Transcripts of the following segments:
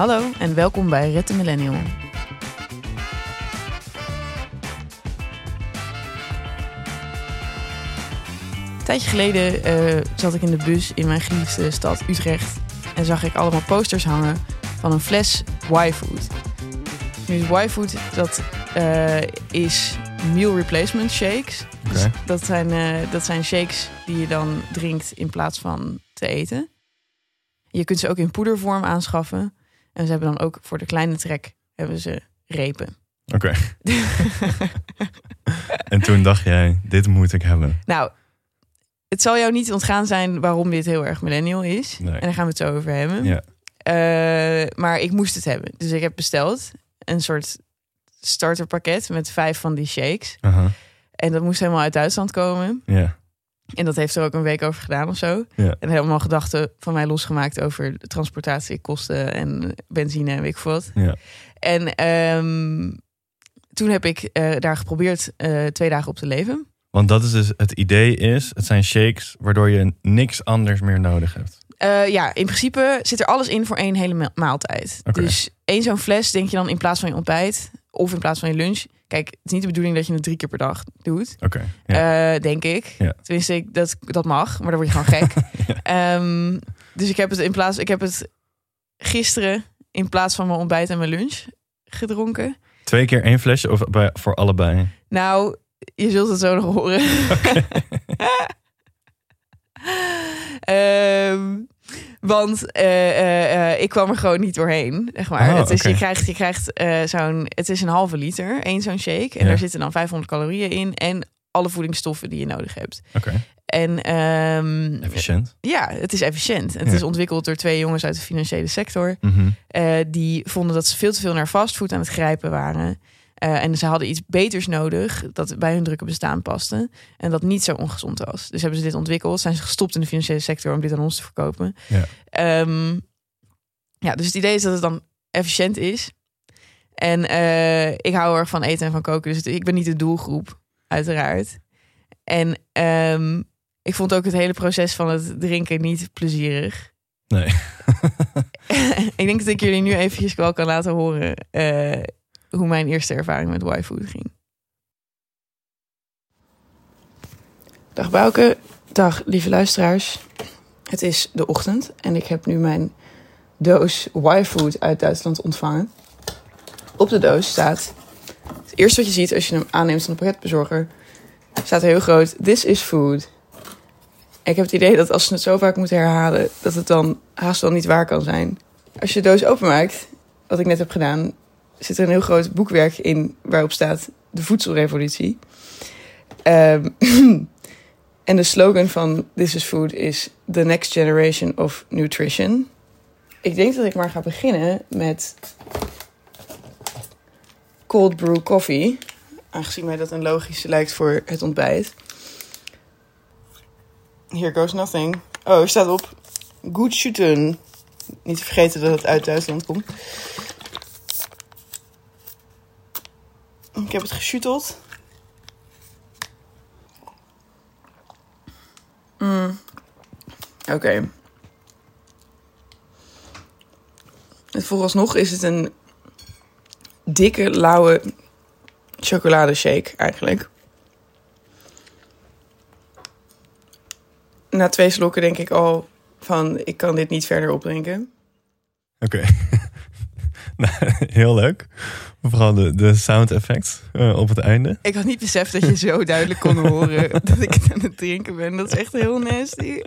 Hallo en welkom bij Red de Millennial. Een tijdje geleden eh, zat ik in de bus in mijn geliefde stad Utrecht en zag ik allemaal posters hangen van een fles Y-food. Nu is Y-food, dat eh, is meal replacement shakes. Dus dat, zijn, eh, dat zijn shakes die je dan drinkt in plaats van te eten. Je kunt ze ook in poedervorm aanschaffen. En ze hebben dan ook voor de kleine trek hebben ze repen. Oké. En toen dacht jij, dit moet ik hebben. nou, het zal jou niet ontgaan zijn waarom dit heel erg millennial is. Nee. En daar gaan we het zo over hebben. Ja. Eh, maar ik moest het hebben. Dus ik heb besteld een soort starterpakket met vijf van die shakes. Aha. En dat moest helemaal uit Duitsland komen. Ja. En dat heeft er ook een week over gedaan of zo. Ja. En helemaal gedachten van mij losgemaakt over transportatiekosten en benzine en weet ik veel wat. Ja. En ehm, toen heb ik eh, daar geprobeerd eh, twee dagen op te leven. Want dat is dus het idee is, het zijn shakes waardoor je niks anders meer nodig hebt. Eh, ja, in principe zit er alles in voor één hele ma- maaltijd. Dus één zo'n fles denk je dan in plaats van je ontbijt of in plaats van je lunch. Kijk, het is niet de bedoeling dat je het drie keer per dag doet. Oké. Ja. Eh, denk ik. Tenminste, ik, dat, dat mag, maar dan word je gewoon gek. Ehm, dus ik heb het in plaats, ik heb het gisteren in plaats van mijn ontbijt en mijn lunch gedronken. Twee keer één flesje of bij, voor allebei? Nou, je zult het zo nog horen. Ehm, want eh, eh, eh, ik kwam er gewoon niet doorheen. Zeg maar. Oh, het is. Je krijgt, je krijgt zo'n. Het is een halve liter, één zo'n shake. En Ja. daar zitten dan 500 calorieën in. En alle voedingsstoffen die je nodig hebt. Oké. En ehm, Efficiënt. ja, het is efficiënt. Het Ja. is ontwikkeld door twee jongens uit de financiële sector. Mhm. Die vonden dat ze veel te veel naar fastfood aan het grijpen waren. Eh, en ze hadden iets beters nodig dat bij hun drukke bestaan paste. En dat niet zo ongezond was. Dus hebben ze dit ontwikkeld. Zijn ze gestopt in de financiële sector om dit aan ons te verkopen. Ja. Ehm, ja, dus het idee is dat het dan efficiënt is. En eh, ik hou erg van eten en van koken. Dus ik ben niet de doelgroep, uiteraard. En ehm, ik vond ook het hele proces van het drinken niet plezierig. Nee. ik denk dat ik jullie nu eventjes wel kan laten horen eh, hoe mijn eerste ervaring met Y-food ging. Dag Bouke, dag lieve luisteraars. Het is de ochtend en ik heb nu mijn doos Y-food uit Duitsland ontvangen. Op de doos staat, het eerste wat je ziet als je hem aanneemt van de pakketbezorger, staat heel groot, this is food. Ik heb het idee dat als ze het zo vaak moeten herhalen, dat het dan haast wel niet waar kan zijn. Als je de doos openmaakt, wat ik net heb gedaan, zit er een heel groot boekwerk in waarop staat de voedselrevolutie. Ehm, en de slogan van This is Food is The Next Generation of Nutrition. Ik denk dat ik maar ga beginnen met cold brew coffee. Aangezien mij dat een logische lijkt voor het ontbijt. Here goes nothing. Oh, er staat op shooten. Niet te vergeten dat het uit Duitsland komt. Ik heb het geshooteld. Mm. Oké. Het Vooralsnog is het een dikke, lauwe chocoladeshake eigenlijk. Na twee slokken denk ik al van ik kan dit niet verder opdrinken. Oké. Heel leuk. Vooral de, de sound effects eh, op het einde. Ik had niet beseft dat je zo duidelijk kon horen dat ik aan het drinken ben. Dat is echt heel nasty.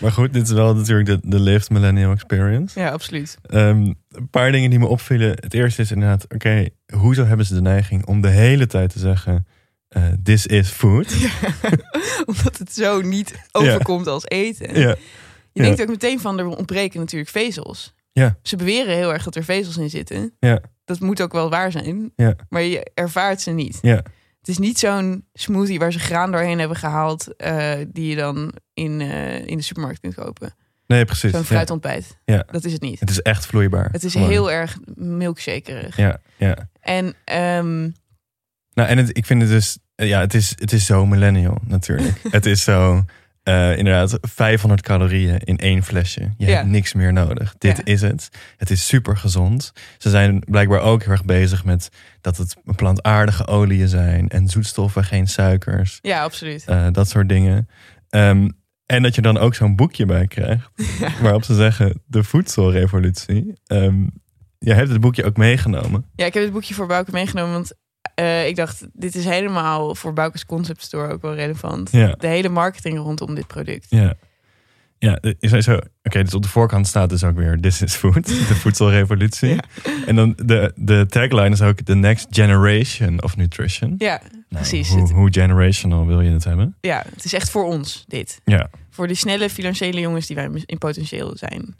Maar goed, dit is wel natuurlijk de, de lived millennial experience. Ja, absoluut. Ehm, een paar dingen die me opvielen. Het eerste is inderdaad, oké, hoezo hebben ze de neiging om de hele tijd te zeggen, eh, this is food? Omdat het zo niet overkomt als eten. Ja, Je denkt ook meteen van er ontbreken natuurlijk vezels. Ja. Ze beweren heel erg dat er vezels in zitten. Ja. Dat moet ook wel waar zijn. Ja. Maar je ervaart ze niet. ja, Het is niet zo'n smoothie waar ze graan doorheen hebben gehaald. eh, die je dan in, eh, in de supermarkt kunt kopen. nee, precies. Zo'n fruitontbijt. Ja. Dat is het niet. Het is echt vloeibaar. Het is Gewoon. heel erg milkshakerig. Ja, ja. En ehm, Nou, en het, ik vind het dus, ja, het is, het is zo millennial natuurlijk. het is zo, Eh, inderdaad, 500 calorieën in één flesje. Je Ja. hebt niks meer nodig. Dit Ja. is het. Het is super gezond. Ze zijn blijkbaar ook heel erg bezig met dat het plantaardige oliën zijn en zoetstoffen, geen suikers, Ja, absoluut. eh, dat soort dingen. Ehm, en dat je dan ook zo'n boekje bij krijgt, waarop ze zeggen de voedselrevolutie. Ehm jij hebt het boekje ook meegenomen. Ja, ik heb het boekje voor Bouke meegenomen, want eh, ik dacht, dit is helemaal voor Bouke's Concept Store ook wel relevant. Ja. De hele marketing rondom dit product. Ja. Ja, is hij zo. Oké, dus op de voorkant staat dus ook weer This is Food, de voedselrevolutie. Ja. En dan de, de tagline is ook The Next Generation of Nutrition. Ja, Nou, precies. Hoe, generational wil je het hebben? ja, het is echt voor ons, dit. Ja, Voor die snelle financiële jongens die wij in potentieel zijn.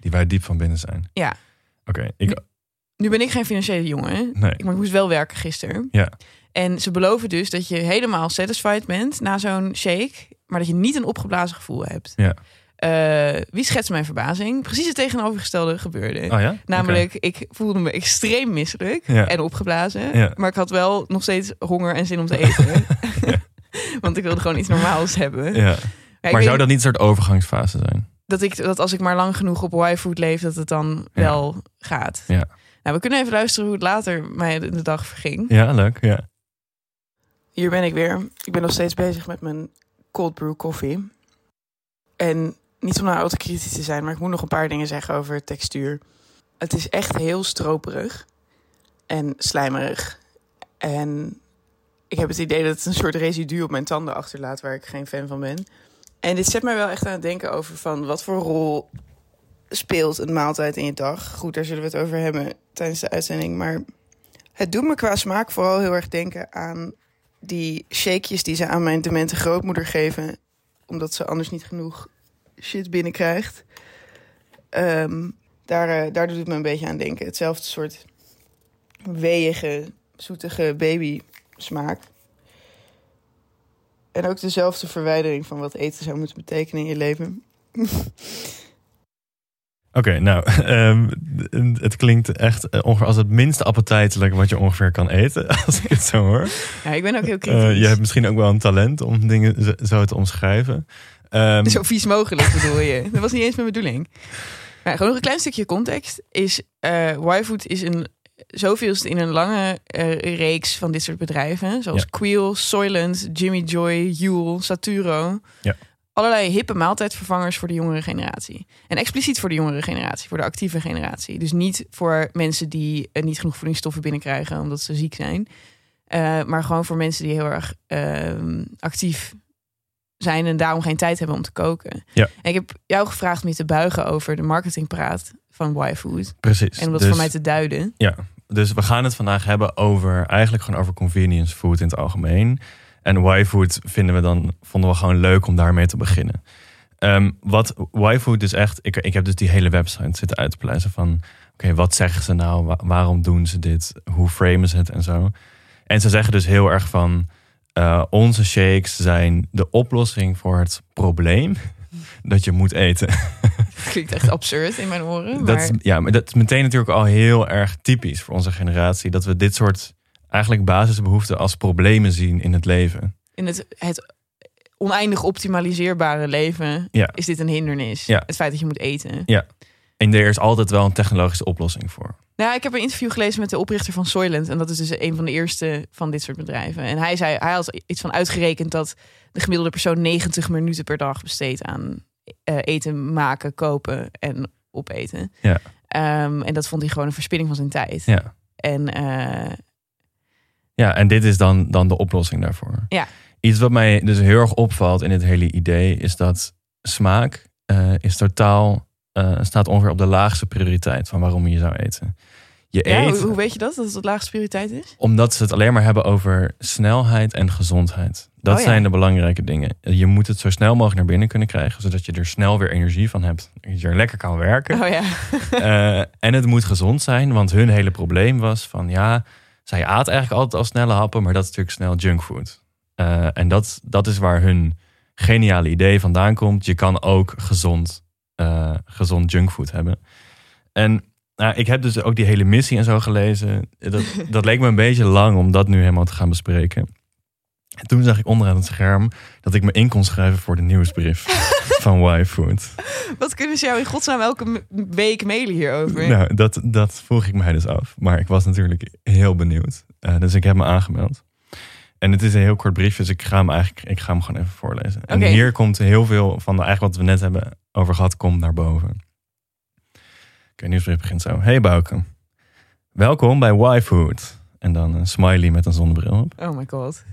die wij diep van binnen zijn. Ja. Oké, ik. Nu ben ik geen financiële jongen? Nee. Ik, maar ik moest wel werken gisteren. Ja. En ze beloven dus dat je helemaal satisfied bent na zo'n shake, maar dat je niet een opgeblazen gevoel hebt. Ja. Eh, wie schetst mijn verbazing? Precies het tegenovergestelde gebeurde. Oh ja? Namelijk, ik voelde me extreem misselijk Ja. en opgeblazen. Ja. Maar ik had wel nog steeds honger en zin om te eten. Want ik wilde gewoon iets normaals hebben. Ja. Maar zou dat niet een soort overgangsfase zijn? dat, ik, dat als ik maar lang genoeg op Y-food leef, dat het dan wel gaat. Ja. Nou, we kunnen even luisteren hoe het later mij de dag verging. Ja, leuk. Ja. Hier ben ik weer. Ik ben nog steeds bezig met mijn cold brew koffie. En niet om nou al te kritisch te zijn, maar ik moet nog een paar dingen zeggen over textuur. Het is echt heel stroperig en slijmerig. En ik heb het idee dat het een soort residu op mijn tanden achterlaat waar ik geen fan van ben. En dit zet mij wel echt aan het denken over van wat voor rol speelt een maaltijd in je dag. Goed, daar zullen we het over hebben tijdens de uitzending. Maar het doet me qua smaak vooral heel erg denken aan die shakejes die ze aan mijn demente grootmoeder geven. Omdat ze anders niet genoeg shit binnenkrijgt. Ehm, daar, eh, daar doet het me een beetje aan denken. Hetzelfde soort weeige, zoetige baby smaak. En ook dezelfde verwijdering van wat eten zou moeten betekenen in je leven. Oké, nou, ehm, het klinkt echt eh, ongeveer als het minste appetijtelijk wat je ongeveer kan eten, als ik het zo hoor. Ja, ik ben ook heel kritisch. Eh, je hebt misschien ook wel een talent om dingen zo- te omschrijven. Ehm, Zo vies mogelijk bedoel je. Dat was niet eens mijn bedoeling. Maar gewoon nog een klein stukje context. Is eh Y-Food is een zoveelste in een lange reeks van dit soort bedrijven. Zoals Ja. Queel, Soylent, Jimmy Joy, Huel, Saturo. Ja. Allerlei hippe maaltijdvervangers voor de jongere generatie. En expliciet voor de jongere generatie, voor de actieve generatie. Dus niet voor mensen die eh, niet genoeg voedingsstoffen binnenkrijgen omdat ze ziek zijn. Eh, maar gewoon voor mensen die heel erg ehm, actief zijn en daarom geen tijd hebben om te koken. Ja. En ik heb jou gevraagd om je te buigen over de marketingpraat van Y-Food. precies. En om dat Dus- voor mij te duiden. Ja, dus we gaan het vandaag hebben over eigenlijk gewoon over convenience food in het algemeen. En Y-food vinden we dan vonden we gewoon leuk om daarmee te beginnen. Ehm, wat Y-food is echt, ik, ik heb dus die hele website zitten uit te pluizen van, oké, wat zeggen ze nou? Wa- waarom doen ze dit? Hoe framen ze het en zo? En ze zeggen dus heel erg van, eh, onze shakes zijn de oplossing voor het probleem dat je moet eten. Klinkt echt absurd in mijn oren. Dat Maar is, ja, maar dat is meteen natuurlijk al heel erg typisch voor onze generatie. Dat we dit soort eigenlijk basisbehoeften als problemen zien in het leven. in het, het oneindig optimaliseerbare leven Ja. is dit een hindernis. Ja. Het feit dat je moet eten. En er is altijd wel een technologische oplossing voor. Nou, ik heb een interview gelezen met de oprichter van Soylent. En dat is dus een van de eerste van dit soort bedrijven. En hij zei, hij had iets van uitgerekend dat de gemiddelde persoon 90 minuten per dag besteedt aan eh, eten maken, kopen en opeten. Ja. Ehm, en dat vond hij gewoon een verspilling van zijn tijd. Ja, En eh, ja en dit is dan, dan de oplossing daarvoor. Ja. Iets wat mij dus heel erg opvalt in dit hele idee is dat smaak eh, is totaal eh, staat ongeveer op de laagste prioriteit van waarom je zou eten. Je ja, eet hoe, hoe weet je dat? Dat het de laagste prioriteit is? Omdat ze het alleen maar hebben over snelheid en gezondheid. Dat Oh ja. zijn de belangrijke dingen. Je moet het zo snel mogelijk naar binnen kunnen krijgen, zodat je er snel weer energie van hebt. Dat je er lekker kan werken. Oh ja. Eh, en het moet gezond zijn, want hun hele probleem was van ja, zij aat eigenlijk altijd al snelle happen, maar dat is natuurlijk snel junkfood. Eh en dat, dat is waar hun geniale idee vandaan komt. Je kan ook gezond, eh, gezond junkfood hebben. En nou, ik heb dus ook die hele missie en zo gelezen. Dat, dat leek me een beetje lang om dat nu helemaal te gaan bespreken. En toen zag ik onderaan het scherm dat ik me in kon schrijven voor de nieuwsbrief van Y-Food. Wat kunnen ze jou in godsnaam elke week mailen hierover? Nou, dat, dat vroeg ik mij dus af. Maar ik was natuurlijk heel benieuwd. Eh, dus ik heb me aangemeld. En het is een heel kort briefje, dus ik ga hem eigenlijk ik ga hem gewoon even voorlezen. En hier komt heel veel van de, eigenlijk wat we net hebben over gehad, komt naar boven. Oké, nieuwsbrief begint zo. Hey Bouke, welkom bij Y-Food. En dan een smiley met een zonnebril op. Oh my god.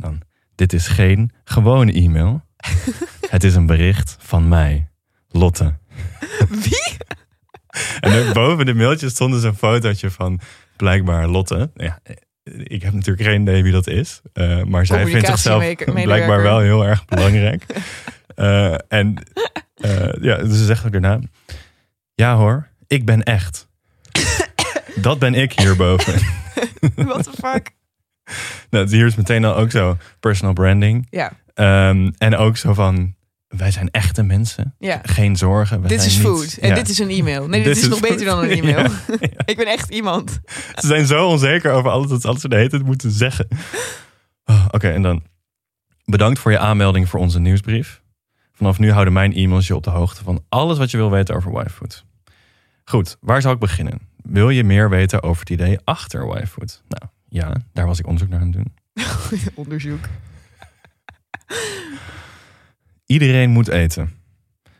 Dan, dit is geen gewone e-mail. Het is een bericht van mij, Lotte. Wie? En boven de mailtjes stond dus een fotootje van blijkbaar Lotte. Ja, ik heb natuurlijk geen idee wie dat is. eh, maar zij vindt zichzelf blijkbaar wel heel erg belangrijk. Eh, en eh, ja, dus ze zegt ook daarna... Ja hoor, ik ben echt. dat ben ik hierboven. What the fuck? nou, hier is meteen al ook zo personal branding. Ja, Ehm, en ook zo van, wij zijn echte mensen. ja. Geen zorgen. Dit is niet- food. En Ja. dit is een e-mail. Nee, dit is, nog beter dan een e-mail. Ja. ik ben echt iemand. Ze zijn zo onzeker over alles dat ze alles de hele tijd moeten zeggen. Oh, Oké, en dan bedankt voor je aanmelding voor onze nieuwsbrief. Vanaf nu houden mijn e-mails je op de hoogte van alles wat je wil weten over Y-Food. Goed, waar zal ik beginnen? Wil je meer weten over het idee achter Y-Food? Nou ja, daar was ik onderzoek naar aan het doen. Onderzoek. Iedereen moet eten.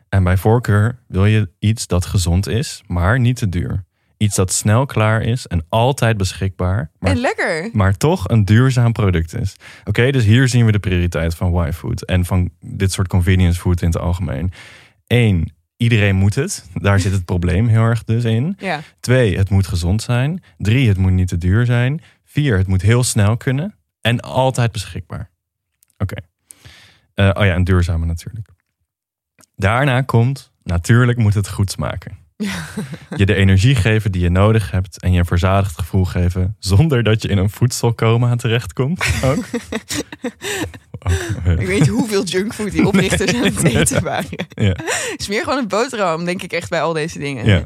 En bij voorkeur wil je iets dat gezond is, maar niet te duur. Iets dat snel klaar is en altijd beschikbaar, maar En lekker. maar toch een duurzaam product is. Oké, dus hier zien we de prioriteit van Y-Food en van dit soort convenience food in het algemeen. Eén, iedereen moet het. Daar zit het probleem heel erg dus in. Ja. Twee, het moet gezond zijn. Drie, het moet niet te duur zijn. Vier, het moet heel snel kunnen. En altijd beschikbaar. Oké. Eh, oh ja, en duurzame natuurlijk. Daarna komt, natuurlijk moet het goed smaken. Je de energie geven die je nodig hebt en je een verzadigd gevoel geven zonder dat je in een voedselcoma terechtkomt. Ook. Ook, Ik weet niet hoeveel junkfood die oprichters aan het eten waren. ja, Smeer gewoon een boterham, denk ik echt bij al deze dingen. ja,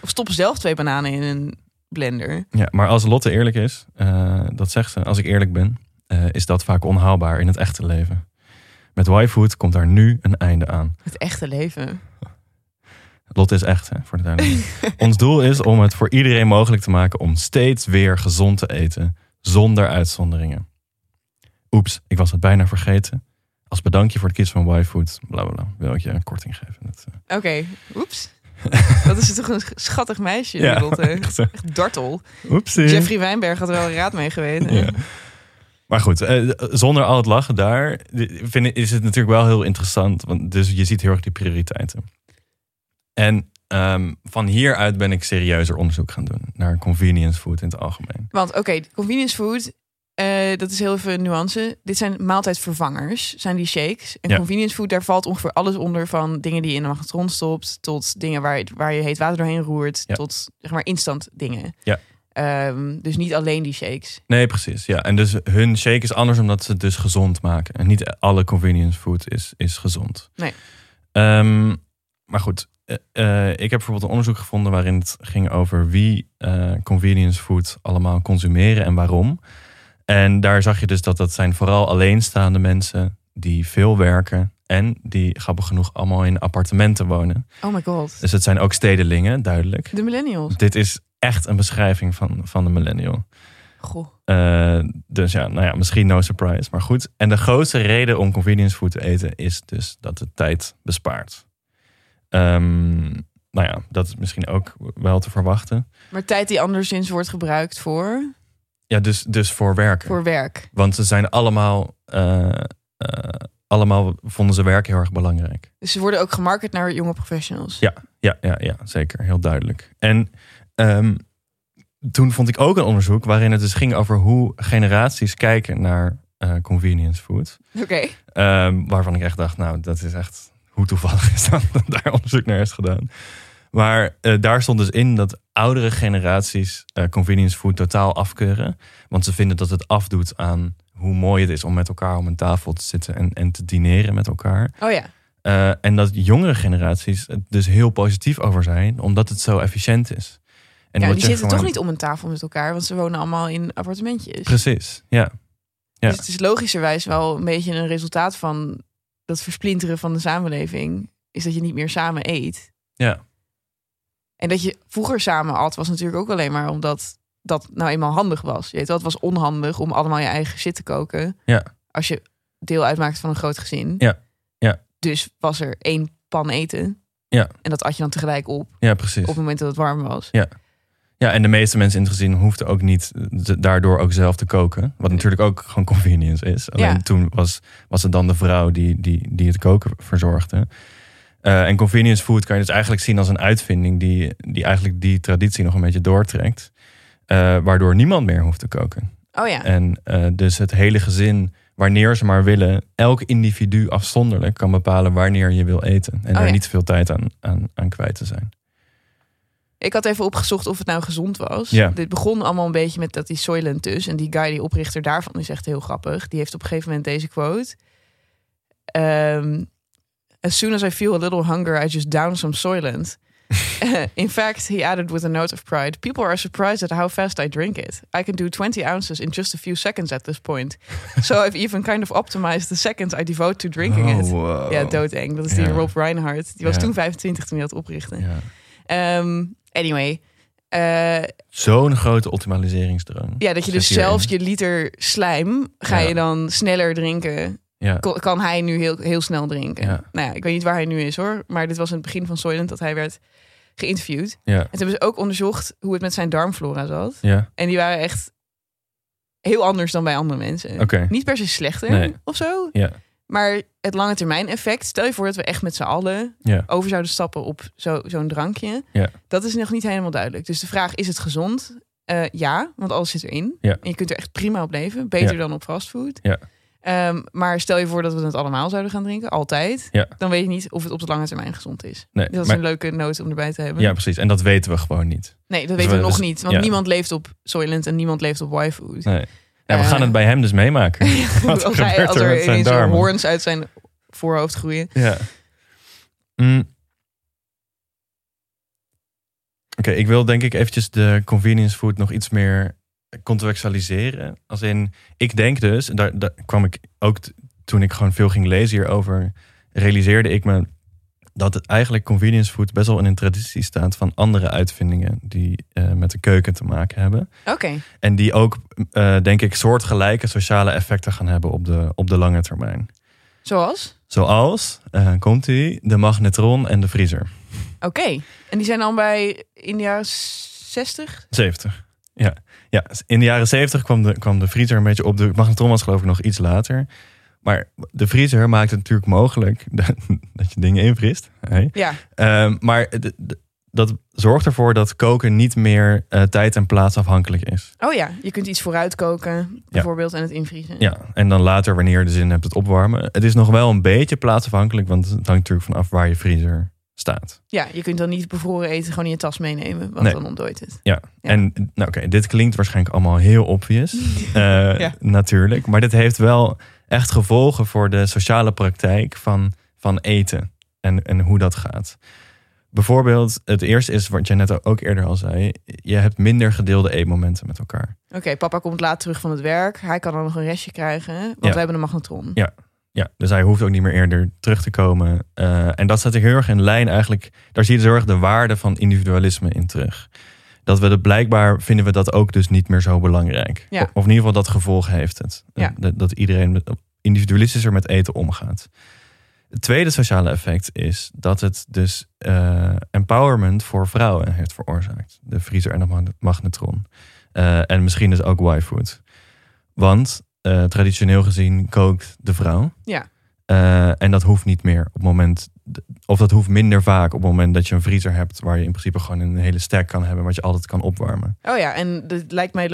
Of stop zelf twee bananen in een blender. ja, maar als Lotte eerlijk is, eh, dat zegt ze, als ik eerlijk ben, eh, is dat vaak onhaalbaar in het echte leven. Met Y-Food komt daar nu een einde aan. Het echte leven. Lotte is echt, hè, voor de duidelijkheid. Ons doel is om het voor iedereen mogelijk te maken om steeds weer gezond te eten, zonder uitzonderingen. Oeps, ik was het bijna vergeten. Als bedankje voor het kiezen van Y-Food, bla bla bla, wil ik je een korting geven. Eh, Oké, oeps. Dat is toch een schattig meisje, Ja, Lotte. echt. Echt dartel. Oepsie. Jeffrey Wijnberg had er wel een raad mee geweten. Ja. Maar goed, eh, zonder al het lachen daar, vind ik, is het natuurlijk wel heel interessant. Want dus je ziet heel erg die prioriteiten. En ehm, van hieruit ben ik serieuzer onderzoek gaan doen naar convenience food in het algemeen. Want oké, convenience food, eh, dat is heel even nuance. Dit zijn maaltijdvervangers, zijn die shakes. En Ja. convenience food, daar valt ongeveer alles onder van dingen die je in een magnetron stopt, tot dingen waar je, waar je heet water doorheen roert, Ja. tot zeg maar instant dingen. Ja. Ehm, dus niet alleen die shakes. Nee, precies. Ja. En dus hun shake is anders omdat ze het dus gezond maken. En niet alle convenience food is, is gezond. Nee. Ehm, maar goed, eh, eh, ik heb bijvoorbeeld een onderzoek gevonden waarin het ging over wie convenience food allemaal consumeren en waarom. En daar zag je dus dat dat zijn vooral alleenstaande mensen die veel werken en die grappig genoeg allemaal in appartementen wonen. Oh my god. Dus het zijn ook stedelingen, duidelijk. De millennials. Dit is echt een beschrijving van, van de millennial. Goh. Eh, dus ja, nou ja, misschien no surprise. Maar goed. En de grootste reden om convenience food te eten is dus dat het tijd bespaart. Ehm, nou ja, dat is misschien ook wel te verwachten. Maar tijd die anderszins wordt gebruikt voor, Ja, dus, dus voor werken. voor werk. Want ze zijn allemaal, eh, eh, allemaal vonden ze werk heel erg belangrijk. Dus ze worden ook gemarket naar jonge professionals. Ja. Ja, ja, ja, zeker. Heel duidelijk. En ehm, toen vond ik ook een onderzoek waarin het dus ging over hoe generaties kijken naar eh, convenience food. Oké. Ehm, waarvan ik echt dacht, nou, dat is echt hoe toevallig is dat dat daar onderzoek naar is gedaan. Maar eh, daar stond dus in dat oudere generaties eh, convenience food totaal afkeuren. Want ze vinden dat het afdoet aan hoe mooi het is om met elkaar om een tafel te zitten en, en te dineren met elkaar. Oh ja. Eh, en dat jongere generaties het dus heel positief over zijn, omdat het zo efficiënt is. En ja, die zitten toch niet om een tafel met elkaar, want ze wonen allemaal in appartementjes. Precies, ja. Ja. Dus het is logischerwijs wel een beetje een resultaat van dat versplinteren van de samenleving. Is dat je niet meer samen eet. Ja. En dat je vroeger samen at, was natuurlijk ook alleen maar omdat dat nou eenmaal handig was. Je weet wel, het was onhandig om allemaal je eigen shit te koken. Ja. Als je deel uitmaakt van een groot gezin. Ja. Ja. Dus was er één pan eten. Ja. En dat at je dan tegelijk op. Ja, precies. Op het moment dat het warm was. Ja. Ja, en de meeste mensen in het gezin hoefden ook niet eh, daardoor ook zelf te koken. Wat natuurlijk ook gewoon convenience is. Alleen Ja. toen was, was het dan de vrouw die, die, die het koken verzorgde. Eh, en convenience food kan je dus eigenlijk zien als een uitvinding die, die eigenlijk die traditie nog een beetje doortrekt. Eh, waardoor niemand meer hoeft te koken. Oh ja. En eh, dus het hele gezin, wanneer ze maar willen, elk individu afzonderlijk kan bepalen wanneer je wil eten. En Oh daar ja. niet veel tijd aan, aan, aan kwijt te zijn. Ik had even opgezocht of het nou gezond was. Ja. Dit begon allemaal een beetje met dat die Soylent dus. En die guy, die oprichter daarvan, is echt heel grappig. Die heeft op een gegeven moment deze quote. Ehm, as soon as I feel a little hunger, I just down some Soylent. in fact, he added with a note of pride, people are surprised at how fast I drink it. I can do 20 ounces in just a few seconds at this point. so I've even kind of optimized the seconds I devote to drinking it. Oh, wow. Ja, doodeng. Dat is die. Rob Reinhardt. Die was toen 25 toen hij dat oprichtte. Ja. Ehm, anyway. Eh, Zo'n grote optimaliseringsdrang. ja, dat je dus zelfs je liter slijm ga Ja. je dan sneller drinken. Ja. Kan hij nu heel, heel snel drinken. Ja. Nou ja, ik weet niet waar hij nu is hoor. Maar dit was in het begin van Soylent dat hij werd geïnterviewd. Ja. En toen hebben ze ook onderzocht hoe het met zijn darmflora zat. Ja. En die waren echt heel anders dan bij andere mensen. Niet per se slechter Nee. of zo. Ja. Maar het lange termijn effect. Stel je voor dat we echt met z'n allen Ja. over zouden stappen op zo- zo'n drankje. Ja. Dat is nog niet helemaal duidelijk. Dus de vraag, is het gezond? Eh, ja, want alles zit erin. Ja. En je kunt er echt prima op leven. Beter dan op fastfood. Ja. Ehm, maar stel je voor dat we het allemaal zouden gaan drinken, altijd. Ja. Dan weet je niet of het op de lange termijn gezond is. Nee, Dat is maar- een leuke noot om erbij te hebben. ja, precies. En dat weten we gewoon niet. Nee, dat Dus weten we we- nog dus- niet. Want ja. niemand leeft op Soylent en niemand leeft op Y-food. Nee. Ja, we Eh. gaan het bij hem dus meemaken. Wat als, hij, als er er zijn hoorns uit zijn voorhoofd groeien. Ja. Mm. Oké, ik wil denk ik eventjes de convenience food nog iets meer contextualiseren. Als in, ik denk dus, daar, daar kwam ik ook toen ik gewoon veel ging lezen hierover, realiseerde ik me dat het eigenlijk convenience food best wel in een traditie staat van andere uitvindingen die eh, met de keuken te maken hebben. Oké. En die ook, eh, denk ik, soortgelijke sociale effecten gaan hebben op de, op de lange termijn. Zoals? Zoals, eh, komt ie, de magnetron en de vriezer. Oké. En die zijn dan bij in de jaren 60? 70. Ja. ja, in de jaren 70 kwam de, kwam de vriezer een beetje op. De magnetron was geloof ik nog iets later. Maar de vriezer maakt het natuurlijk mogelijk dat, dat je dingen invriest. Hey. Ja. Ehm, maar de- de- dat zorgt ervoor dat koken niet meer eh, tijd en plaats afhankelijk is. Oh ja, je kunt iets vooruit koken, bijvoorbeeld, en het invriezen. Ja, en dan later, wanneer je de zin hebt, het opwarmen. Het is nog wel een beetje plaatsafhankelijk, want het hangt natuurlijk vanaf waar je vriezer staat. Ja, je kunt dan niet bevroren eten gewoon in je tas meenemen, want Nee. dan ontdooit het. Ja, Ja. en nou, oké, dit klinkt waarschijnlijk allemaal heel obvious. Eh, Ja. Natuurlijk. Maar dit heeft wel echt gevolgen voor de sociale praktijk van, van eten en, en hoe dat gaat. Bijvoorbeeld, het eerste is wat jij net ook eerder al zei. Je hebt minder gedeelde eetmomenten met elkaar. Oké, papa komt laat terug van het werk. Hij kan dan nog een restje krijgen, want Ja. we hebben een magnetron. Ja. Ja, dus hij hoeft ook niet meer eerder terug te komen. Eh, en dat staat er heel erg in lijn eigenlijk. Daar zie je dus heel erg de waarde van individualisme in terug. Dat we het blijkbaar vinden we dat ook dus niet meer zo belangrijk. Ja. Of in ieder geval dat gevolg heeft het. Ja. Dat, dat iedereen individualistischer met eten omgaat. Het tweede sociale effect is dat het dus eh, empowerment voor vrouwen heeft veroorzaakt. De vriezer en de magne- magnetron. Eh, en misschien dus ook Y-food. Want eh, traditioneel gezien kookt de vrouw. Ja. Eh, en dat hoeft niet meer op het moment, of dat hoeft minder vaak op het moment dat je een vriezer hebt waar je in principe gewoon een hele stack kan hebben wat je altijd kan opwarmen. Oh ja, en het lijkt mij,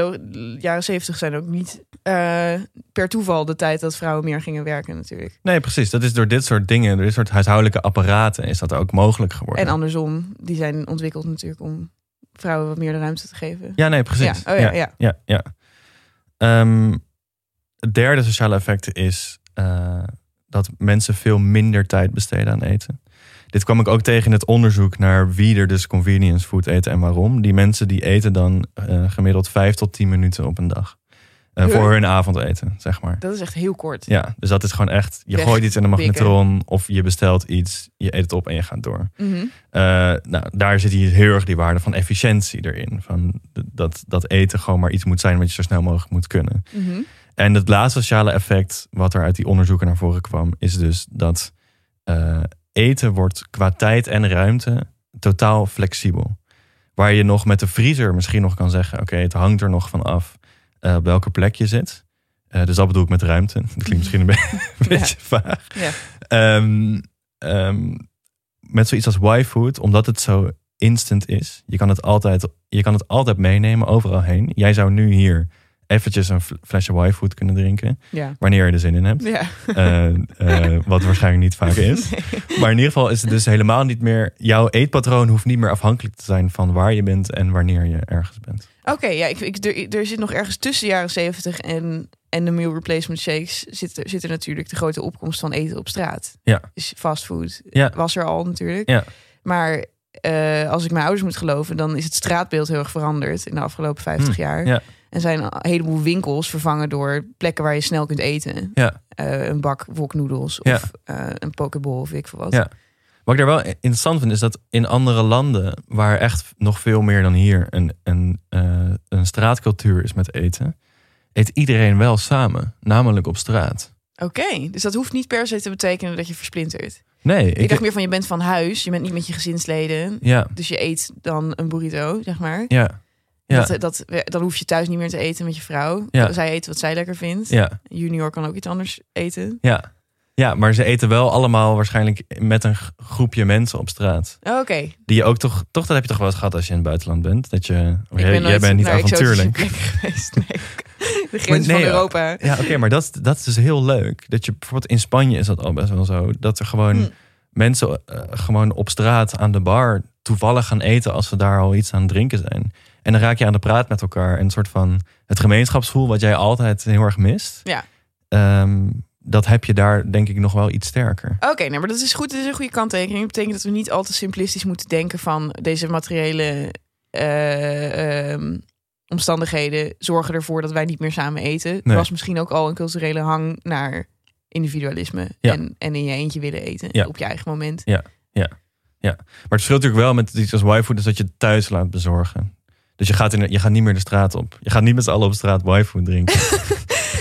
jaren zeventig zijn ook niet eh, per toeval de tijd dat vrouwen meer gingen werken natuurlijk. Nee, precies. Dat is door dit soort dingen, door dit soort huishoudelijke apparaten, is dat ook mogelijk geworden. En andersom, die zijn ontwikkeld natuurlijk om vrouwen wat meer de ruimte te geven. Ja, nee, precies. Ja, oh ja, ja. ja, ja. Ehm, het derde sociale effect is eh, dat mensen veel minder tijd besteden aan eten. Dit kwam ik ook tegen in het onderzoek naar wie er dus convenience food eten en waarom. Die mensen die eten dan eh, gemiddeld vijf tot tien minuten op een dag. eh, voor hun avondeten, zeg maar. Dat is echt heel kort. Ja, dus dat is gewoon echt, je Weg, gooit iets in de magnetron of je bestelt iets, je eet het op en je gaat door. Mhm. Nou, daar zit hier heel erg die waarde van efficiëntie erin. Van dat, dat eten gewoon maar iets moet zijn wat je zo snel mogelijk moet kunnen. Mhm. En het laatste sociale effect wat er uit die onderzoeken naar voren kwam, is dus dat eh, eten wordt qua tijd en ruimte totaal flexibel. Waar je nog met de vriezer misschien nog kan zeggen, oké, het hangt er nog van af eh, op welke plek je zit. Eh, dus dat bedoel ik met ruimte. Dat klinkt misschien een, be- een Ja. beetje vaag. Ja. Ehm, ehm, met zoiets als Y-food, omdat het zo instant is. Je kan het altijd, je kan het altijd meenemen, overal heen. Jij zou nu hier eventjes een fl- flesje Y-food kunnen drinken. Ja. Wanneer je er zin in hebt. Ja. Eh, eh, wat waarschijnlijk niet vaak is. Maar in ieder geval is het dus helemaal niet meer... Jouw eetpatroon hoeft niet meer afhankelijk te zijn van waar je bent en wanneer je ergens bent. Oké, ja, ik, ik, er, er zit nog ergens tussen de jaren 70 en, en de meal replacement shakes zit er, zit er natuurlijk de grote opkomst van eten op straat. Ja. Dus fastfood Ja. was er al natuurlijk. Ja. Maar eh, als ik mijn ouders moet geloven, dan is het straatbeeld heel erg veranderd in de afgelopen 50 Hm, jaar. ja. En zijn een heleboel winkels vervangen door plekken waar je snel kunt eten. Ja. Eh, een bak woknoedels Ja. of eh, een pokeball of ik veel wat. Ja. Wat ik daar wel interessant vind, is dat in andere landen, waar echt nog veel meer dan hier een, een, eh, een straatcultuur is met eten, eet iedereen wel samen, namelijk op straat. Oké, dus dat hoeft niet per se te betekenen dat je versplintert. Nee, Ik, ik, dacht meer van je bent van huis, je bent niet met je gezinsleden. ja, Dus je eet dan een burrito, zeg maar. ja, ja, Dat, dat, dan hoef je thuis niet meer te eten met je vrouw. Ja. Zij eet wat zij lekker vindt. ja, Junior kan ook iets anders eten. ja. Ja, maar ze eten wel allemaal waarschijnlijk met een groepje mensen op straat. Oh, Oké. Die je ook toch, toch dat heb je toch wel eens gehad als je in het buitenland bent. Dat je, Ik jij, ben jij nooit bent niet avontuurlijk. geweest. Nee. De grens nee, van. Europa. Ja, oké, maar dat, dat is dus heel leuk. Dat je bijvoorbeeld in Spanje is dat al best wel zo. Dat er gewoon Hm. mensen eh, gewoon op straat aan de bar toevallig gaan eten als ze daar al iets aan het drinken zijn. En dan raak je aan de praat met elkaar. En een soort van het gemeenschapsgevoel wat jij altijd heel erg mist. Ja. Ehm, dat heb je daar denk ik nog wel iets sterker. Oké, nee, maar dat is goed. Dat is een goede kanttekening. Dat betekent dat we niet al te simplistisch moeten denken van deze materiële eh, ehm, omstandigheden zorgen ervoor dat wij niet meer samen eten. Er was misschien ook al een culturele hang naar individualisme Ja. en, en in je eentje willen eten Ja. op je eigen moment. Maar het verschilt natuurlijk wel met iets als Y-food, is dat je het thuis laat bezorgen. Dus je gaat, in, je gaat niet meer de straat op. Je gaat niet met z'n allen op straat Y-food drinken.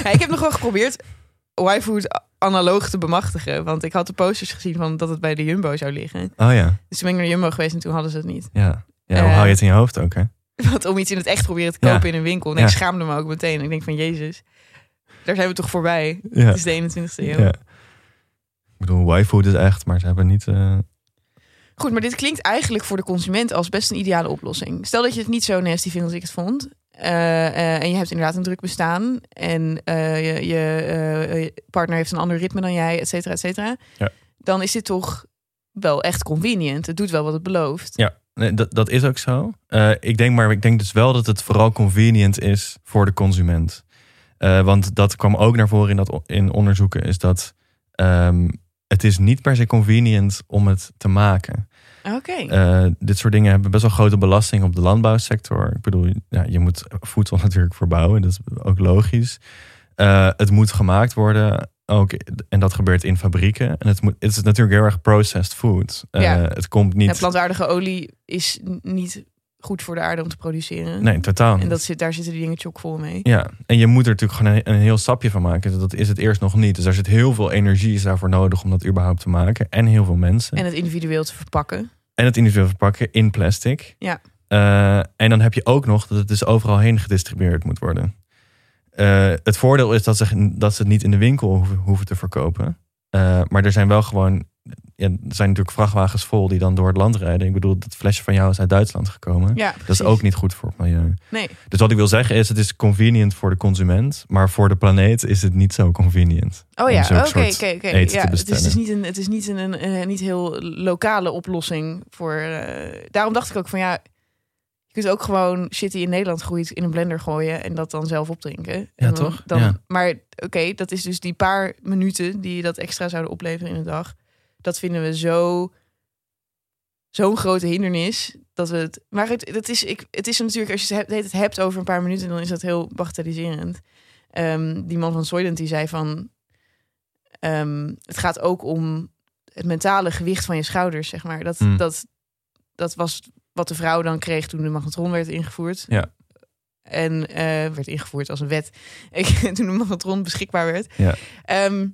Ja, ik heb nog wel geprobeerd Y-food analoog te bemachtigen. Want ik had de posters gezien van dat het bij de Jumbo zou liggen. Oh ja, Dus toen ben ik naar Jumbo geweest en toen hadden ze het niet. ja. Ja, hoe Eh, hou je het in je hoofd ook, hè? Want om iets in het echt proberen te Ja. kopen in een winkel. En Ja. ik schaamde me ook meteen. Ik denk van Jezus, daar zijn we toch voorbij. Ja. Het is de 21ste eeuw. Ja. Ik bedoel, Y-food is echt, maar ze hebben niet... eh, Goed, maar dit klinkt eigenlijk voor de consument als best een ideale oplossing. Stel dat je het niet zo nasty vindt als ik het vond. eh, eh, en je hebt inderdaad een druk bestaan. En eh, je, je, je partner heeft een ander ritme dan jij, et cetera, et cetera. Ja. Dan is dit toch wel echt convenient. Het doet wel wat het belooft. Ja, nee, dat, dat is ook zo. Ik denk maar, ik denk dus wel dat het vooral convenient is voor de consument. Want dat kwam ook naar voren in, dat, in onderzoeken, is dat ehm, het is niet per se convenient om het te maken. Oké. Eh, dit soort dingen hebben best wel grote belasting op de landbouwsector. Ik bedoel, ja, je moet voedsel natuurlijk verbouwen, dat is ook logisch. Eh, het moet gemaakt worden, ook, en dat gebeurt in fabrieken. En het, moet, het is natuurlijk heel erg processed food. Eh, Ja. Het komt niet... Ja, plantaardige olie is niet goed voor de aarde om te produceren. Nee, totaal En dat zit, daar zitten die dingen chockvol mee. Ja, en je moet er natuurlijk gewoon een, een heel sapje van maken. Dat is het eerst nog niet. Dus daar zit heel veel energie is daarvoor nodig om dat überhaupt te maken. En heel veel mensen. En het individueel te verpakken. En het individueel verpakken in plastic. Ja. Eh, en dan heb je ook nog dat het dus overal heen gedistribueerd moet worden. Eh, het voordeel is dat ze, dat ze het niet in de winkel hoeven, hoeven te verkopen. Eh, maar er zijn wel gewoon. Ja, er zijn natuurlijk vrachtwagens vol die dan door het land rijden. Ik bedoel, dat flesje van jou is uit Duitsland gekomen. Ja, dat is ook niet goed voor het milieu. Nee. Dus wat ik wil zeggen is, het is convenient voor de consument, maar voor de planeet is het niet zo convenient. Oh ja, oké, oké, oké. te Het is dus niet een, het is niet een, een, niet heel lokale oplossing voor. eh, daarom dacht ik ook van ja, je kunt ook gewoon shit die in Nederland groeit in een blender gooien en dat dan zelf opdrinken. Ja, En dan, toch? Dan, Ja. Maar oké, dat is dus die paar minuten die dat extra zouden opleveren in de dag. Dat vinden we zo zo'n grote hindernis dat we het. Maar het, dat is, ik, het is natuurlijk als je het hebt, over een paar minuten, dan is dat heel bagatelliserend. ehm, die man van Soylent die zei van... ehm, het gaat ook om het mentale gewicht van je schouders, zeg maar. Dat, Hmm. dat, dat was wat de vrouw dan kreeg toen de magnetron werd ingevoerd. Ja. En eh, werd ingevoerd als een wet. Toen de magnetron beschikbaar werd. Ja. Ehm,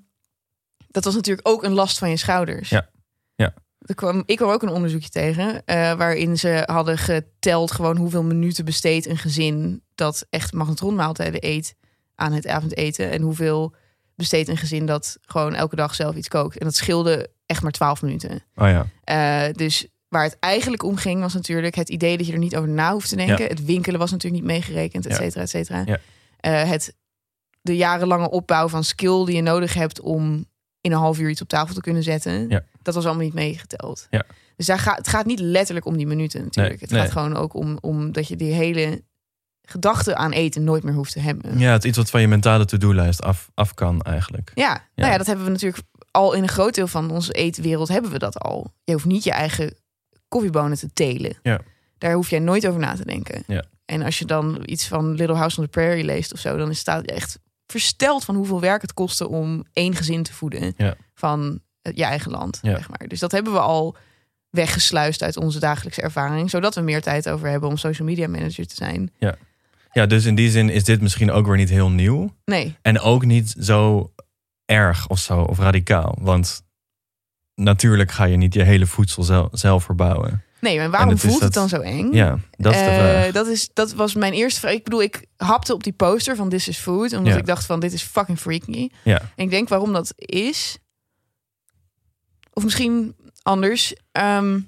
dat was natuurlijk ook een last van je schouders. Ja. Ja. Er kwam, ik kwam ook een onderzoekje tegen eh, waarin ze hadden geteld gewoon hoeveel minuten besteedt een gezin dat echt magnetronmaaltijden eet aan het avondeten en hoeveel besteedt een gezin dat gewoon elke dag zelf iets kookt. En dat scheelde echt maar 12 minuten. Oh ja. Eh, dus waar het eigenlijk om ging was natuurlijk het idee dat je er niet over na hoeft te denken. Ja. Het winkelen was natuurlijk niet meegerekend, et cetera, et cetera. Ja. Eh, het, de jarenlange opbouw van skill die je nodig hebt om in een half uur iets op tafel te kunnen zetten. Ja. Dat was allemaal niet meegeteld. Ja. Dus daar gaat, het gaat niet letterlijk om die minuten natuurlijk. Nee, het gaat gewoon ook om, om dat je die hele gedachte aan eten nooit meer hoeft te hebben. ja, het iets wat van je mentale to-do-lijst af, af kan eigenlijk. Ja, nou ja, dat hebben we natuurlijk al in een groot deel van onze eetwereld hebben we dat al. Je hoeft niet je eigen koffiebonen te telen. Ja. Daar hoef jij nooit over na te denken. Ja. En als je dan iets van Little House on the Prairie leest of zo, dan staat je echt versteld van hoeveel werk het kostte om één gezin te voeden Ja. van eh, je eigen land. Ja. Zeg maar. Dus dat hebben we al weggesluist uit onze dagelijkse ervaring, zodat we meer tijd over hebben om social media manager te zijn. Ja, dus in die zin is dit misschien ook weer niet heel nieuw. Nee, En ook niet zo erg of zo, of radicaal. Want natuurlijk ga je niet je hele voedsel zelf verbouwen. Nee, maar waarom voelt het dan zo eng? Ja, dat is de Eh, vraag. dat, is, dat was mijn eerste vraag. Ik bedoel, ik hapte op die poster van This is Food. Omdat Ja. ik dacht van, dit is fucking freaky. Ja. En ik denk waarom dat is. Of misschien anders. ehm,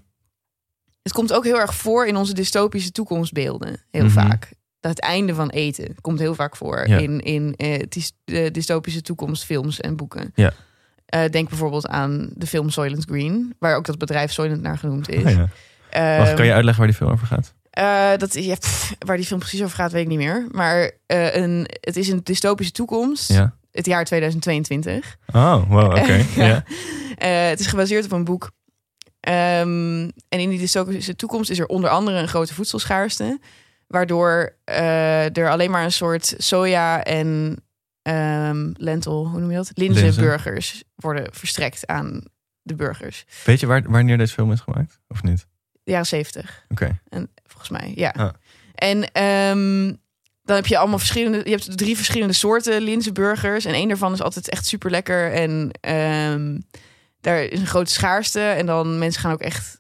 het komt ook heel erg voor in onze dystopische toekomstbeelden. Heel Mhm. vaak. Dat het einde van eten komt heel vaak voor Ja. in, in eh, dystopische toekomstfilms en boeken. Ja. Denk bijvoorbeeld aan de film Soylent Green, waar ook dat bedrijf Soylent naar genoemd is. Ah, ja. Wacht, Ehm, kan je uitleggen waar die film over gaat? eh, dat, ja, pff, waar die film precies over gaat, weet ik niet meer. Maar eh, een, het is een dystopische toekomst. Ja. Het jaar 2022. Oh, wow, oké. Ja. ja. Eh, het is gebaseerd op een boek. Ehm, en in die dystopische toekomst is er onder andere een grote voedselschaarste. Waardoor er alleen maar een soort soja en ehm, lentil, hoe noem je dat? Linzenburgers worden verstrekt aan de burgers. Weet je waar, wanneer deze film is gemaakt? Of niet? De jaren zeventig. Oké. En volgens mij, ja. Ah. En ehm, dan heb je allemaal verschillende. Je hebt drie verschillende soorten linzenburgers. En één daarvan is altijd echt super lekker. En ehm, daar is een grote schaarste. En dan mensen gaan ook echt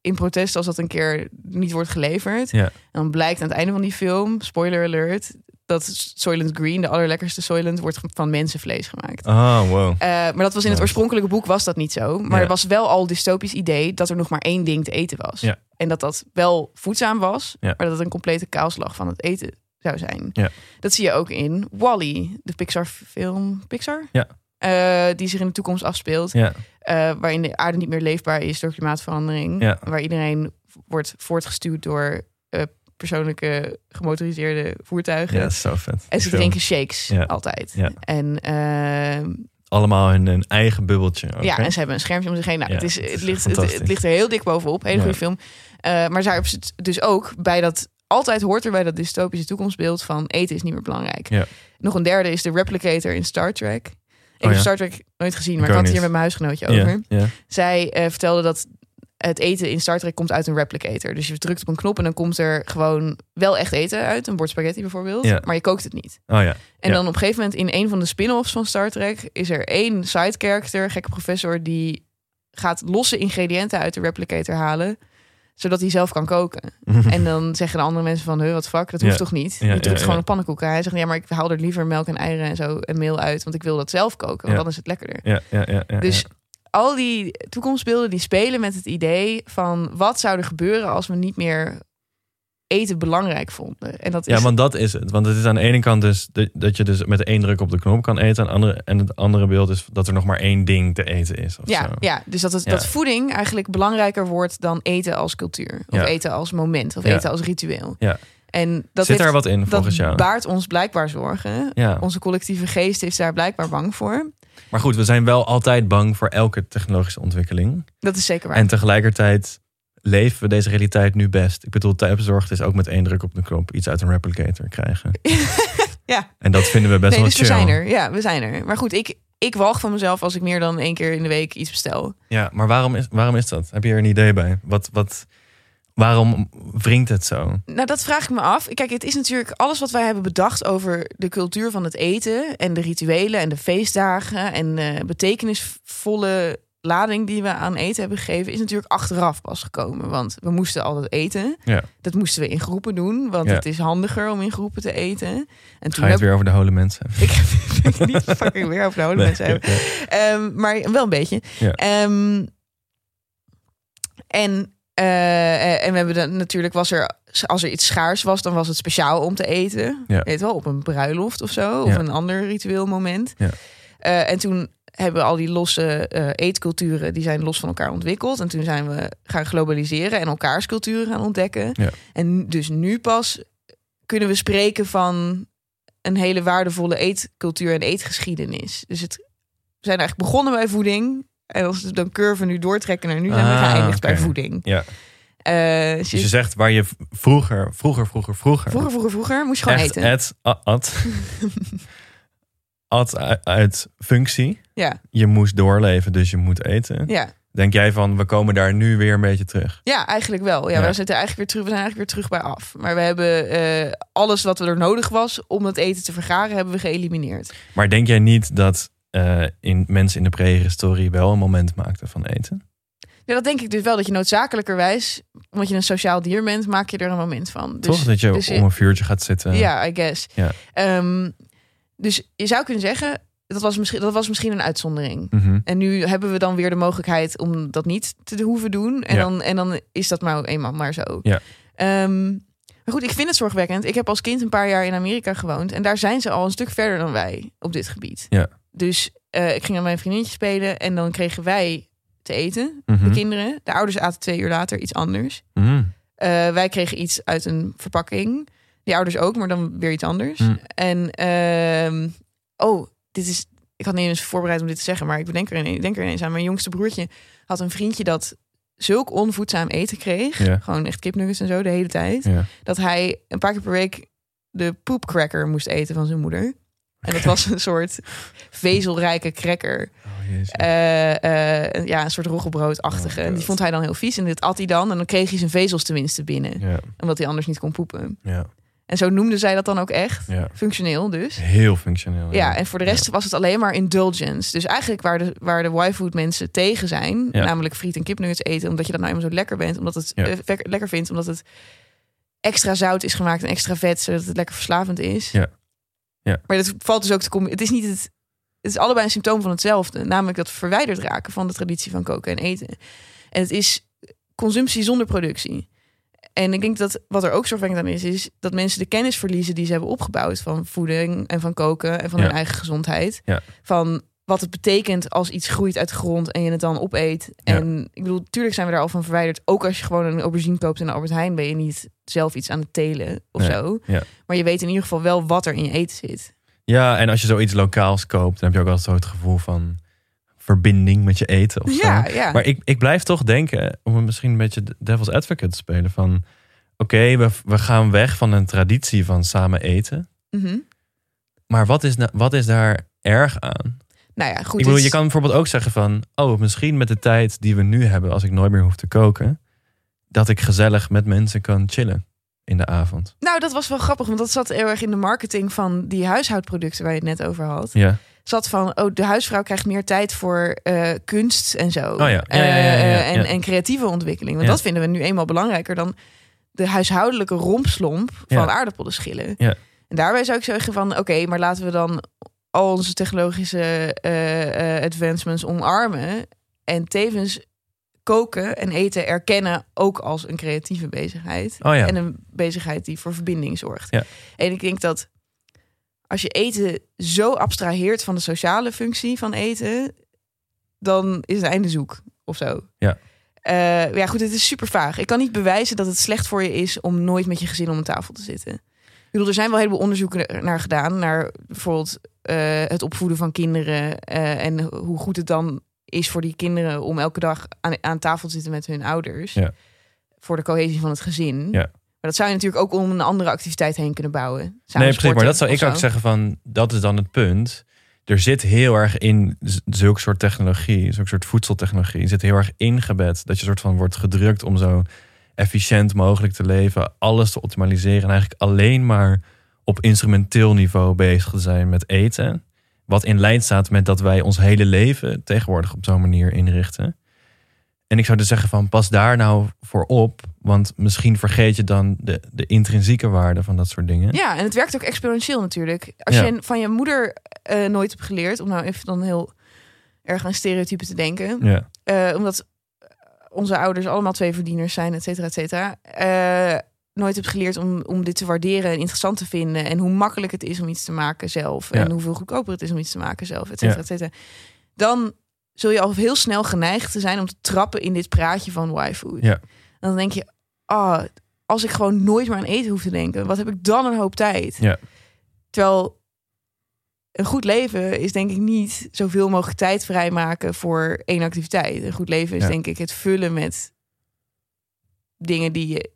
in protest als dat een keer niet wordt geleverd. Ja. En dan blijkt aan het einde van die film, spoiler alert, dat Soylent Green, de allerlekkerste Soylent, wordt van mensenvlees gemaakt. Oh, wow. Eh, maar dat was in het oorspronkelijke boek was dat niet zo. Maar Ja. er was wel al dystopisch idee dat er nog maar één ding te eten was. Ja. En dat dat wel voedzaam was, Ja. maar dat het een complete kaalslag van het eten zou zijn. Ja. Dat zie je ook in Wally, de Pixar-film. Pixar? Ja. Eh, die zich in de toekomst afspeelt. Eh, waarin de aarde niet meer leefbaar is door klimaatverandering. Waar iedereen wordt voortgestuurd door persoonlijke gemotoriseerde voertuigen. ja, dat is zo vet. En ze drinken shakes Ja. altijd. Ja. En ehm, Allemaal in een eigen bubbeltje. ja, en ze hebben een schermpje om zich heen. Nou, Ja, het, is, het is ligt, het, ligt er heel dik bovenop. Hele goede film. Eh, maar daar hebben ze het dus ook bij dat... Altijd hoort er bij dat dystopische toekomstbeeld van eten is niet meer belangrijk. Ja. Nog een derde is de replicator in Star Trek. Ik ja. heb Star Trek nooit gezien, maar Ik had het hier met mijn huisgenootje over. Zij eh, vertelde dat het eten in Star Trek komt uit een replicator. Dus je drukt op een knop en dan komt er gewoon wel echt eten uit. Een bord spaghetti bijvoorbeeld. Ja. Maar je kookt het niet. Oh ja. En Ja. dan op een gegeven moment in een van de spin-offs van Star Trek is er één side character, gekke professor, die gaat losse ingrediënten uit de replicator halen, zodat hij zelf kan koken. En dan zeggen de andere mensen van, huh, wat fuck, dat hoeft Ja. toch niet? Je drukt gewoon een pannenkoek. Hij zegt, ja, maar ik haal er liever melk en eieren en zo en meel uit, want ik wil dat zelf koken, want dan is het lekkerder. Ja, ja, ja, ja, Dus. Al die toekomstbeelden die spelen met het idee van wat zou er gebeuren als we niet meer eten belangrijk vonden. En dat is Ja, want dat is het. Want het is aan de ene kant dus dat je dus met één druk op de knop kan eten. En, andere, en het andere beeld is dat er nog maar één ding te eten is. Of ja, zo. ja, dus dat, het, Ja. dat voeding eigenlijk belangrijker wordt dan eten als cultuur. Of Ja. eten als moment. Of Ja. eten als ritueel. Ja. En dat Zit heeft- daar wat in dat volgens jou? baart ons blijkbaar zorgen. Ja. Onze collectieve geest is daar blijkbaar bang voor. Maar goed, we zijn wel altijd bang voor elke technologische ontwikkeling. Dat is zeker waar. En tegelijkertijd leven we deze realiteit nu best. Ik bedoel, thuisbezorgd is ook met één druk op de knop iets uit een replicator krijgen. Ja. En dat vinden we best Nee, wel dus we chill. zijn er. Ja, we zijn er. Maar goed, ik, ik walg van mezelf als ik meer dan één keer in de week iets bestel. Ja, maar waarom is, waarom is dat? Heb je er een idee bij? Wat, wat, waarom wringt het zo? Nou, dat vraag ik me af. Kijk, het is natuurlijk alles wat wij hebben bedacht over de cultuur van het eten en de rituelen en de feestdagen en de betekenisvolle lading die we aan eten hebben gegeven, is natuurlijk achteraf pas gekomen. Want we moesten altijd eten. Ja. Dat moesten we in groepen doen, want Ja. het is handiger om in groepen te eten. En Ga toen je het heb weer over de hole mensen? ik heb niet fucking weer over de oude mensen hebben. Ehm, maar wel een beetje. Ja. Ehm, en, eh, en we hebben dan natuurlijk was er als er iets schaars was, dan was het speciaal om te eten. Ja. Weet wel, op een bruiloft of zo, of Ja. een ander ritueel moment. Ja. Eh, en toen hebben we al die losse eh, eetculturen, die zijn los van elkaar ontwikkeld. En toen zijn we gaan globaliseren en elkaars culturen gaan ontdekken. En dus nu pas kunnen we spreken van een hele waardevolle eetcultuur en eetgeschiedenis. Dus het, we zijn eigenlijk begonnen bij voeding. En als we dan curve nu doortrekken naar nu, zijn we Ah, geëindigd bij voeding. Ja. Eh, dus Dus je zegt waar je vroeger, vroeger, vroeger, vroeger... vroeger, vroeger, vroeger moest je gewoon eten. at, a- at, at uit, uit functie. Ja, Je moest doorleven, dus je moet eten. ja. Denk jij van, we komen daar nu weer een beetje terug? ja, eigenlijk wel. Ja, Ja. We, zitten eigenlijk weer terug, we zijn eigenlijk weer terug bij af. Maar we hebben eh, alles wat er nodig was om het eten te vergaren, hebben we geëlimineerd. Maar denk jij niet dat eh, in, mensen in de prehistorie wel een moment maakten van eten? Ja, dat denk ik dus wel. Dat je noodzakelijkerwijs, omdat je een sociaal dier bent, maak je er een moment van. Dus, Toch? Dat je dus om een vuurtje gaat zitten? Ja, I guess. Ehm, dus je zou kunnen zeggen, dat was, misschien, dat was misschien een uitzondering. Mhm. En nu hebben we dan weer de mogelijkheid om dat niet te hoeven doen. En, Ja. dan, en dan is dat nou eenmaal maar zo. Ja. Ehm, maar goed, ik vind het zorgwekkend. Ik heb als kind een paar jaar in Amerika gewoond. En daar zijn ze al een stuk verder dan wij op dit gebied. Ja. Dus eh, ik ging aan mijn vriendinnetje spelen. En dan kregen wij te eten, Mhm. de kinderen. De ouders aten twee uur later iets anders. Mhm. Eh, wij kregen iets uit een verpakking. Die ouders ook, maar dan weer iets anders. Hm. En ehm, oh, dit is. Ik had niet eens voorbereid om dit te zeggen, maar ik bedenk er, ineens, ik denk er ineens aan. Mijn jongste broertje had een vriendje dat zulk onvoedzaam eten kreeg. Gewoon echt kipnuggets en zo de hele tijd. Dat hij een paar keer per week de poepcracker moest eten van zijn moeder. En dat was een soort vezelrijke cracker. Oh. Eh, eh, ja, een soort roggebroodachtige. Oh, en die vond hij dan heel vies. En dit at hij dan. En dan kreeg hij zijn vezels tenminste binnen. ja, Omdat hij anders niet kon poepen. ja, En zo noemden zij dat dan ook echt. ja. Functioneel dus. Heel functioneel. Ja, en voor de rest was het alleen maar indulgence. Dus eigenlijk waar de, waar de Y-food mensen tegen zijn, namelijk friet en kipnuggets eten, omdat je dat nou eenmaal zo lekker bent, omdat het eh, lekker vindt, omdat het extra zout is gemaakt en extra vet, zodat het lekker verslavend is. Ja. Ja. Maar dat valt dus ook te komen. Het is niet het. Het is allebei een symptoom van hetzelfde, namelijk dat verwijderd raken van de traditie van koken en eten. En het is consumptie zonder productie. En ik denk dat wat er ook zorgwekkend aan is, is dat mensen de kennis verliezen die ze hebben opgebouwd van voeding en van koken en van Ja. hun eigen gezondheid. Ja. Van wat het betekent als iets groeit uit de grond en je het dan opeet. Ja. En ik bedoel, tuurlijk zijn we daar al van verwijderd. Ook als je gewoon een aubergine koopt in Albert Heijn, ben je niet zelf iets aan het telen of Nee. zo. Ja. Maar je weet in ieder geval wel wat er in je eten zit. Ja, en als je zoiets lokaals koopt, dan heb je ook altijd zo het gevoel van verbinding met je eten of zo. Ja. Maar ik, ik blijf toch denken, om misschien een beetje de devil's advocate te spelen, van oké, we, we gaan weg van een traditie van samen eten. Mhm. Maar wat is, wat is daar erg aan? Nou ja, goed. ik bedoel, je kan bijvoorbeeld ook zeggen van, oh, misschien met de tijd die we nu hebben, als ik nooit meer hoef te koken, dat ik gezellig met mensen kan chillen in de avond. Nou, dat was wel grappig, want dat zat heel erg in de marketing van die huishoudproducten waar je het net over had. Ja, Zat van, oh, de huisvrouw krijgt meer tijd voor eh, kunst en zo. Ja, ja, ja, en, en creatieve ontwikkeling. Want dat vinden we nu eenmaal belangrijker dan de huishoudelijke rompslomp van aardappelen schillen. Ja. En daarbij zou ik zeggen van, oké, maar laten we dan al onze technologische eh, eh, advancements omarmen. En tevens koken en eten erkennen ook als een creatieve bezigheid. Oh ja. En een bezigheid die voor verbinding zorgt. Ja. En ik denk dat als je eten zo abstraheert van de sociale functie van eten, dan is het einde zoek of zo. Ja. Eh, ja, goed, het is super vaag. Ik kan niet bewijzen dat het slecht voor je is om nooit met je gezin om een tafel te zitten. Ik bedoel, er zijn wel heleboel onderzoeken naar gedaan. Naar bijvoorbeeld eh, het opvoeden van kinderen. eh, en hoe goed het dan is voor die kinderen om elke dag aan, aan tafel te zitten met hun ouders. Ja. Voor de cohesie van het gezin. Ja. Maar dat zou je natuurlijk ook om een andere activiteit heen kunnen bouwen. Nee, precies. Maar dat zou ik ook zo. zeggen van, dat is dan het punt. Er zit heel erg in zulke soort technologie, zulke soort voedseltechnologie, zit heel erg ingebed. Dat je soort van wordt gedrukt om zo efficiënt mogelijk te leven, alles te optimaliseren en eigenlijk alleen maar op instrumenteel niveau bezig te zijn met eten. Wat in lijn staat met dat wij ons hele leven tegenwoordig op zo'n manier inrichten. En ik zou dus zeggen van pas daar nou voor op. Want misschien vergeet je dan de, de intrinsieke waarde van dat soort dingen. Ja, en het werkt ook exponentieel natuurlijk. Als Ja. je van je moeder eh, nooit hebt geleerd, om nou even dan heel erg aan stereotypen te denken. Ja, eh, omdat onze ouders allemaal twee verdieners zijn, et cetera, et cetera. eh, nooit hebt geleerd om, om dit te waarderen en interessant te vinden. En hoe makkelijk het is om iets te maken zelf. Ja. En hoeveel goedkoper het is om iets te maken zelf, et cetera, et cetera. Dan zul je al heel snel geneigd te zijn om te trappen in dit praatje van Y-food. Ja. Dan denk je, ah, als ik gewoon nooit meer aan eten hoef te denken, wat heb ik dan een hoop tijd? Ja. Terwijl een goed leven is denk ik niet zoveel mogelijk tijd vrijmaken voor één activiteit. Een goed leven is Ja. denk ik het vullen met dingen die je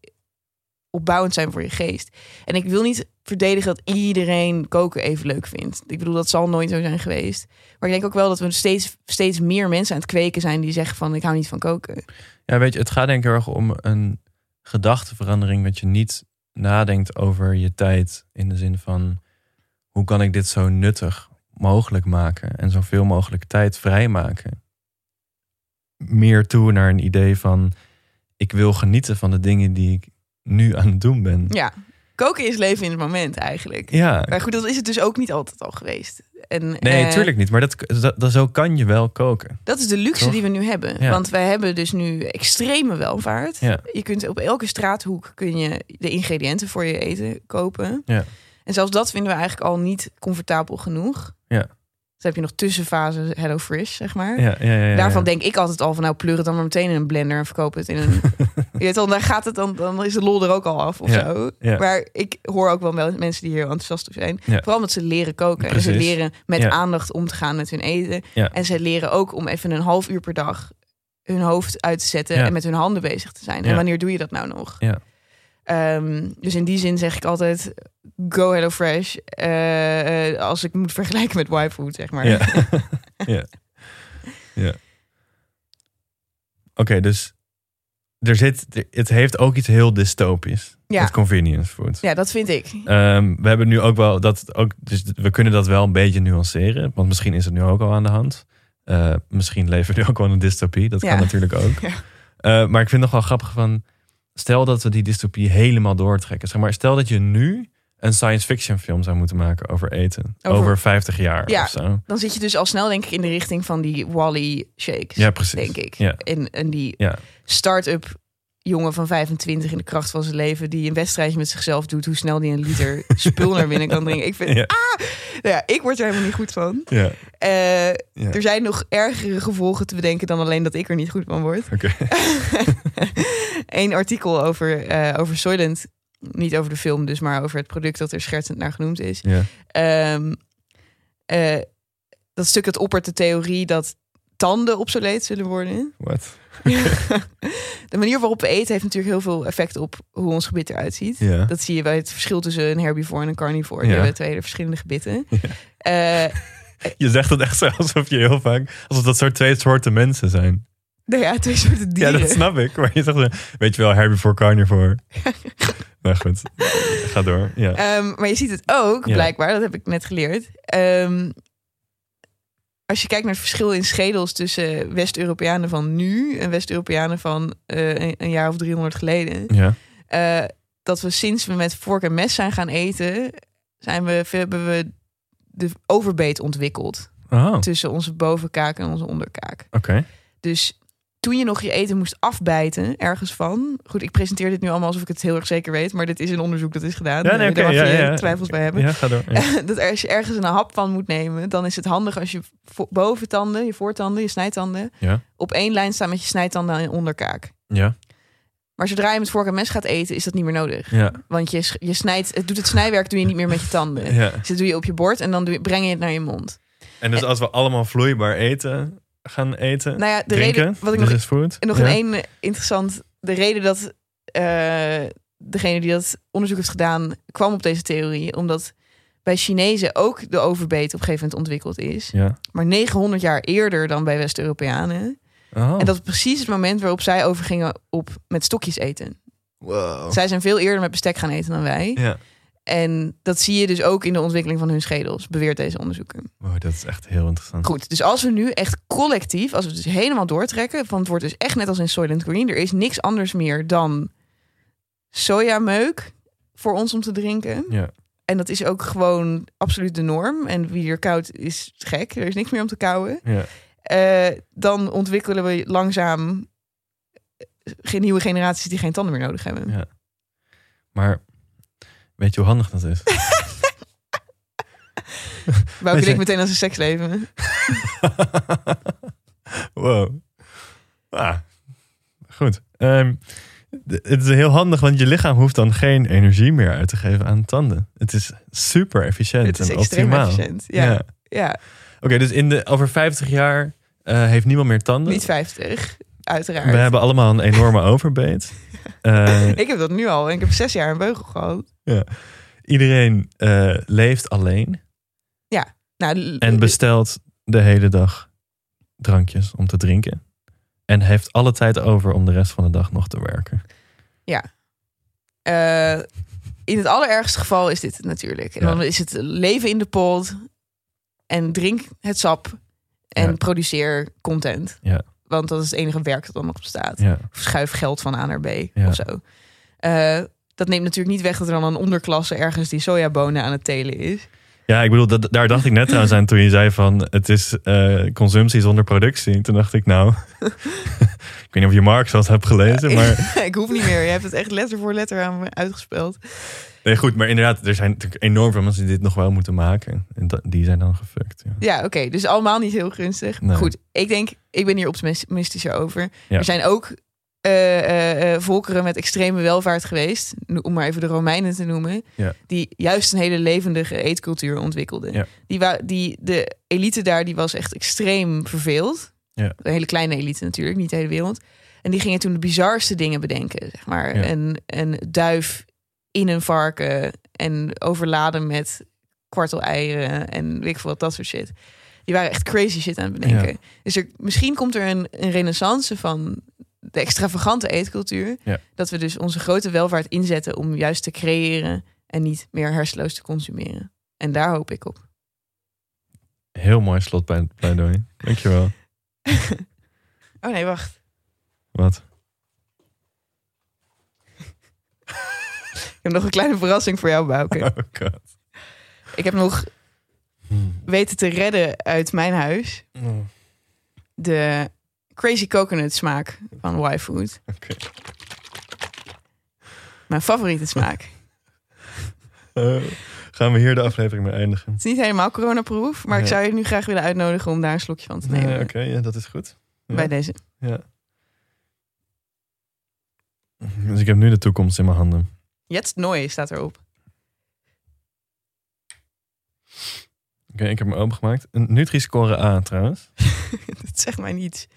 opbouwend zijn voor je geest. En ik wil niet verdedigen dat iedereen koken even leuk vindt. Ik bedoel, dat zal nooit zo zijn geweest. Maar ik denk ook wel dat we steeds, steeds meer mensen aan het kweken zijn die zeggen van ik hou niet van koken. ja, weet je, het gaat denk ik erg om een gedachteverandering. Dat je niet nadenkt over je tijd. In de zin van, hoe kan ik dit zo nuttig mogelijk maken? En zoveel mogelijk tijd vrijmaken. Meer toe naar een idee van, ik wil genieten van de dingen die ik nu aan het doen ben. Ja, koken is leven in het moment eigenlijk. Ja, Maar goed, dat is het dus ook niet altijd al geweest. En, nee, eh, tuurlijk niet. Maar dat, dat, dat- zo kan je wel koken. Dat is de luxe Toch? die we nu hebben. Ja. Want wij hebben dus nu extreme welvaart. Ja. Je kunt op elke straathoek kun je de ingrediënten voor je eten kopen. Ja. En zelfs dat vinden we eigenlijk al niet comfortabel genoeg. Ja. Dan heb je nog tussenfase Hello Fresh, zeg maar. Ja, ja, ja, Daarvan denk ik altijd al van nou pleur het dan maar meteen in een blender en verkoop het in een. je weet al, daar gaat het dan, dan is de lol er ook al af of zo. ja. Maar ik hoor ook wel wel mensen die hier enthousiast over zijn. Vooral omdat ze leren koken en ze leren met aandacht om te gaan met hun eten. Ja. En ze leren ook om even een half uur per dag hun hoofd uit te zetten en met hun handen bezig te zijn. En wanneer doe je dat nou nog? Ja. Ehm, dus in die zin zeg ik altijd: go Hello Fresh. eh, eh, als ik moet vergelijken met Y-food, zeg maar. Ja. ja. ja. Oké, dus er zit, het heeft ook iets heel dystopisch. Ja. Met convenience food. Ja, dat vind ik. Ehm, we hebben nu ook wel dat ook, dus we kunnen dat wel een beetje nuanceren, want misschien is het nu ook al aan de hand. Eh, misschien leven we nu ook wel een dystopie, dat Ja. kan natuurlijk ook. Ja. Maar ik vind het nog wel grappig van, stel dat we die dystopie helemaal doortrekken. Zeg maar, stel dat je nu een science fiction film zou moeten maken over eten, Over- over, 50 jaar Ja. of zo. Dan zit je dus al snel, denk ik, in de richting van die Wally shakes. Ja, precies. Denk ik. Ja. En, en die Ja. start-up jongen van 25 in de kracht van zijn leven, die een wedstrijdje met zichzelf doet, hoe snel die een liter spul naar binnen kan drinken. Ik vind, Ja. ah, nou ja, ik word er helemaal niet goed van. Ja, Eh, Ja. Er zijn nog ergere gevolgen te bedenken dan alleen dat ik er niet goed van word. oké. Een artikel over, eh over Soylent, niet over de film dus, maar over het product dat er schertsend naar genoemd is. Ja. Ehm, eh, dat stuk het oppert de theorie dat tanden obsoleet zullen worden. Wat? de manier waarop we eten heeft natuurlijk heel veel effect op hoe ons gebit eruit ziet. Ja. Dat zie je bij het verschil tussen een herbivore en een carnivore. Die Ja. hebben twee hele verschillende gebitten. Eh, Je zegt het echt zo alsof je heel vaak, alsof dat soort twee soorten mensen zijn. nou ja, twee soorten Ja, dieren. dat snap ik. Maar je zegt, weet je wel, herbivore, carnivore. maar goed, ga door. Ja. Ehm, maar je ziet het ook, Ja. blijkbaar, dat heb ik net geleerd. Ehm, als je kijkt naar het verschil in schedels tussen West-Europeanen van nu en West-Europeanen van eh, een, een jaar of 300 geleden. ja. eh, dat we sinds we met vork en mes zijn gaan eten, zijn we, hebben we de overbeet ontwikkeld Oh, oké. tussen onze bovenkaak en onze onderkaak. Dus toen je nog je eten moest afbijten ergens van. Goed, ik presenteer dit nu allemaal alsof ik het heel erg zeker weet, maar dit is een onderzoek dat is gedaan. Ja, nee, Daar mag ja, je ja. twijfels bij hebben. Ja, ga door. Dat als je ergens een hap van moet nemen, dan is het handig als je boventanden, je voortanden, je snijtanden, Ja. op één lijn staan met je snijtanden en je onderkaak. Ja. Maar zodra je met vork en mes gaat eten, is dat niet meer nodig. Ja. Want je, je snijdt, het doet het snijwerk doe je niet meer met je tanden. ja. Dus dat doe je op je bord en dan doe je, breng je het naar je mond. En dus als we allemaal vloeibaar eten gaan eten, Nou ja, de drinken, reden wat ik this nog, is food. nog ja. een één interessant, de reden dat eh, degene die dat onderzoek heeft gedaan kwam op deze theorie omdat bij Chinezen ook de overbeet op een gegeven moment ontwikkeld is. Ja. Maar 900 jaar eerder dan bij West-Europeanen. Oh. En dat is precies het moment waarop zij overgingen op met stokjes eten. Wow. Zij zijn veel eerder met bestek gaan eten dan wij. Ja. En dat zie je dus ook in de ontwikkeling van hun schedels, beweert deze onderzoeker. Wow, dat is echt heel interessant. Goed, dus als we nu echt collectief, als we het dus helemaal doortrekken, van het wordt dus echt net als in Soylent Green, er is niks anders meer dan sojameuk voor ons om te drinken. Ja. En dat is ook gewoon absoluut de norm. En wie er koudt is gek, er is niks meer om te kauwen. Ja. Eh, dan ontwikkelen we langzaam geen nieuwe generaties die geen tanden meer nodig hebben. Ja. Maar weet je hoe handig dat is? Wou ik meteen als een seksleven. wow. Ah, goed. Ehm, d- het is heel handig, want je lichaam hoeft dan geen energie meer uit te geven aan tanden. Het is super efficiënt Het is en extreem optimaal. efficiënt. Ja, ja. Oké, dus in de, over 50 jaar eh, heeft niemand meer tanden. niet 50, uiteraard. We hebben allemaal een enorme overbeet. Eh, Ik heb dat nu al. En ik heb zes jaar een beugel gehad. iedereen eh, leeft alleen Nou, en bestelt de hele dag drankjes om te drinken. En heeft alle tijd over om de rest van de dag nog te werken. eh, in het allerergste geval is dit natuurlijk. En Ja. dan is het leven in de pot. En drink het sap. En Ja. produceer content. Ja. Want dat is het enige werk dat dan nog bestaat. Ja, schuif geld van A naar B Ja. of zo. Eh, dat neemt natuurlijk niet weg dat er dan een onderklasse ergens die sojabonen aan het telen is. ja ik bedoel, dat, daar dacht ik net aan toen je zei van het is eh, consumptie zonder productie. Toen dacht ik nou, ik weet niet of je Marx wat hebt gelezen, maar ik hoef niet meer. Je hebt het echt letter voor letter aan me uitgespeld. Nee goed, maar inderdaad, er zijn natuurlijk enorm veel mensen die dit nog wel moeten maken. En die zijn dan gefukt. Ja. Ja, oké. dus allemaal niet heel gunstig. Nee. Goed, ik denk, ik ben hier optimistischer over. Ja. Er zijn ook eh, eh, eh, volkeren met extreme welvaart geweest, om maar even de Romeinen te noemen, Ja. die juist een hele levendige eetcultuur ontwikkelden. Ja. Die, die, de elite daar die was echt extreem verveeld. Ja. Een hele kleine elite natuurlijk, niet de hele wereld. En die gingen toen de bizarste dingen bedenken. Zeg maar. Een, een duif in een varken en overladen met kwarteleieren en weet ik veel wat, dat soort shit. Die waren echt crazy shit aan het bedenken. Ja. Dus er, misschien komt er een, een renaissance van de extravagante eetcultuur. Ja. Dat we dus onze grote welvaart inzetten om juist te creëren en niet meer hersenloos te consumeren. En daar hoop ik op. Heel mooi slotpleidooi. Dankjewel. Oh nee, wacht. Wat? Heb nog een kleine verrassing voor jou, Bouke. Oh god. Ik heb nog weten te redden uit mijn huis Oh, de crazy coconut smaak van Y-Food. Mijn favoriete smaak. Eh, gaan we hier de aflevering mee eindigen? Het is niet helemaal coronaproof, maar ik Ja. zou je nu graag willen uitnodigen om daar een slokje van te nemen. Nee, Oké, ja, dat is goed. Ja. Bij deze. Ja. Dus ik heb nu de toekomst in mijn handen. Jetzt Nooi staat erop. Oké, ik heb hem opengemaakt. Een Nutri-score A trouwens. dat zegt mij niets.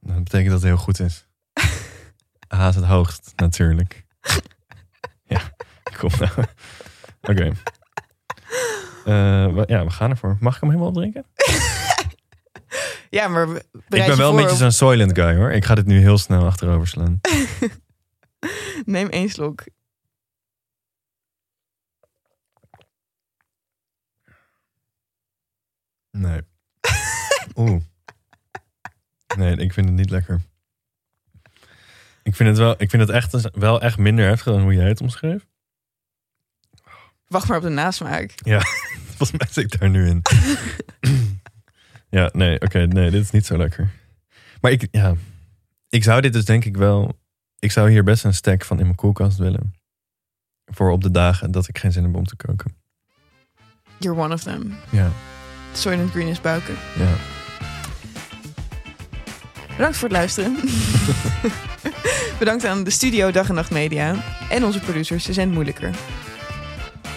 Dat betekent dat het heel goed is. A is het hoogst, natuurlijk. Ja, kom nou. Oké. Eh, ja, we gaan ervoor. Mag ik hem helemaal opdrinken? Ja, maar Ik ben wel een beetje zo'n Soylent guy hoor. Ik ga dit nu heel snel achterover slaan. Neem één slok. Nee. Oeh. Nee, ik vind het niet lekker. Ik vind het wel, ik vind het echt, wel echt minder heftig dan hoe jij het omschreef. Wacht maar op de nasmaak. Volgens mij zit ik daar nu in. ja, nee, oké, nee, dit is niet zo lekker. Maar ik, ja, ik zou dit dus denk ik wel, ik zou hier best een stack van in mijn koelkast willen. Voor op de dagen dat ik geen zin heb om te koken. You're one of them. Ja, Soylent Green is buiken. ja. Bedankt voor het luisteren. Bedankt aan de studio Dag en Nacht Media. En onze producers, ze zijn moeilijker.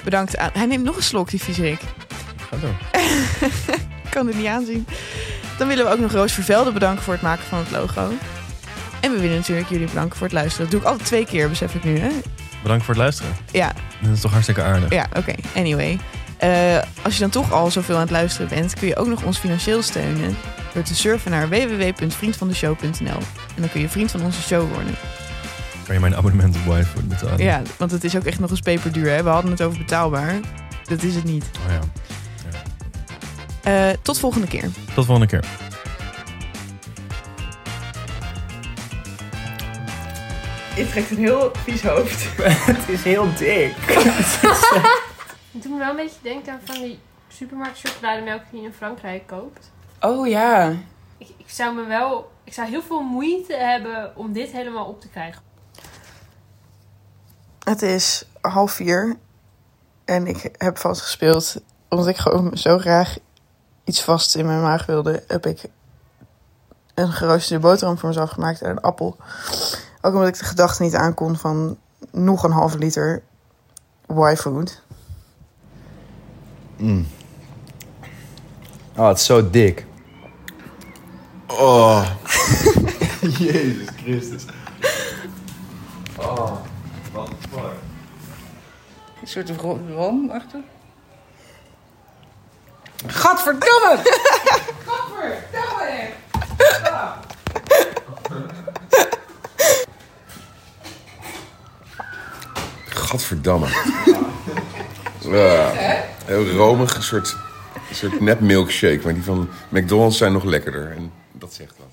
Bedankt aan... Hij neemt nog een slok, die viezerik. Ga door. Ik kan het niet aanzien. Dan willen we ook nog Roos Vervelde bedanken voor het maken van het logo. En we willen natuurlijk jullie bedanken voor het luisteren. Dat doe ik altijd twee keer, besef ik nu. Hè? bedankt voor het luisteren. Ja, Dat is toch hartstikke aardig. ja oké. Anyway. Eh, als je dan toch al zoveel aan het luisteren bent, kun je ook nog ons financieel steunen door te surfen naar www.vriendvandeshow.nl. En dan kun je vriend van onze show worden. Kan je mijn abonnement op YFood betalen? Ja, want het is ook echt nog eens peperduur. Hè? We hadden het over betaalbaar. Dat is het niet. Oh ja. Eh, tot volgende keer. Tot volgende keer. Je trekt een heel vies hoofd. Het is heel dik. Het doet me wel een beetje denken aan van die supermarkt chocolademelk die je in Frankrijk koopt. Oh ja. Ik, ik zou me wel... Ik zou heel veel moeite hebben om dit helemaal op te krijgen. Het is half vier. En ik heb vast gespeeld. Omdat ik gewoon zo graag iets vast in mijn maag wilde. Heb ik een geroosterde boterham voor mezelf gemaakt en een appel. Ook omdat ik de gedachte niet aankon van nog een halve liter Y-food. Oh, het is zo dik. Oh. Jezus Christus. Een soort rom achter. Gadverdamme! Gadverdamme. Ja. Heel romig, een soort, soort nep milkshake. Maar die van McDonald's zijn nog lekkerder. En dat zegt wel.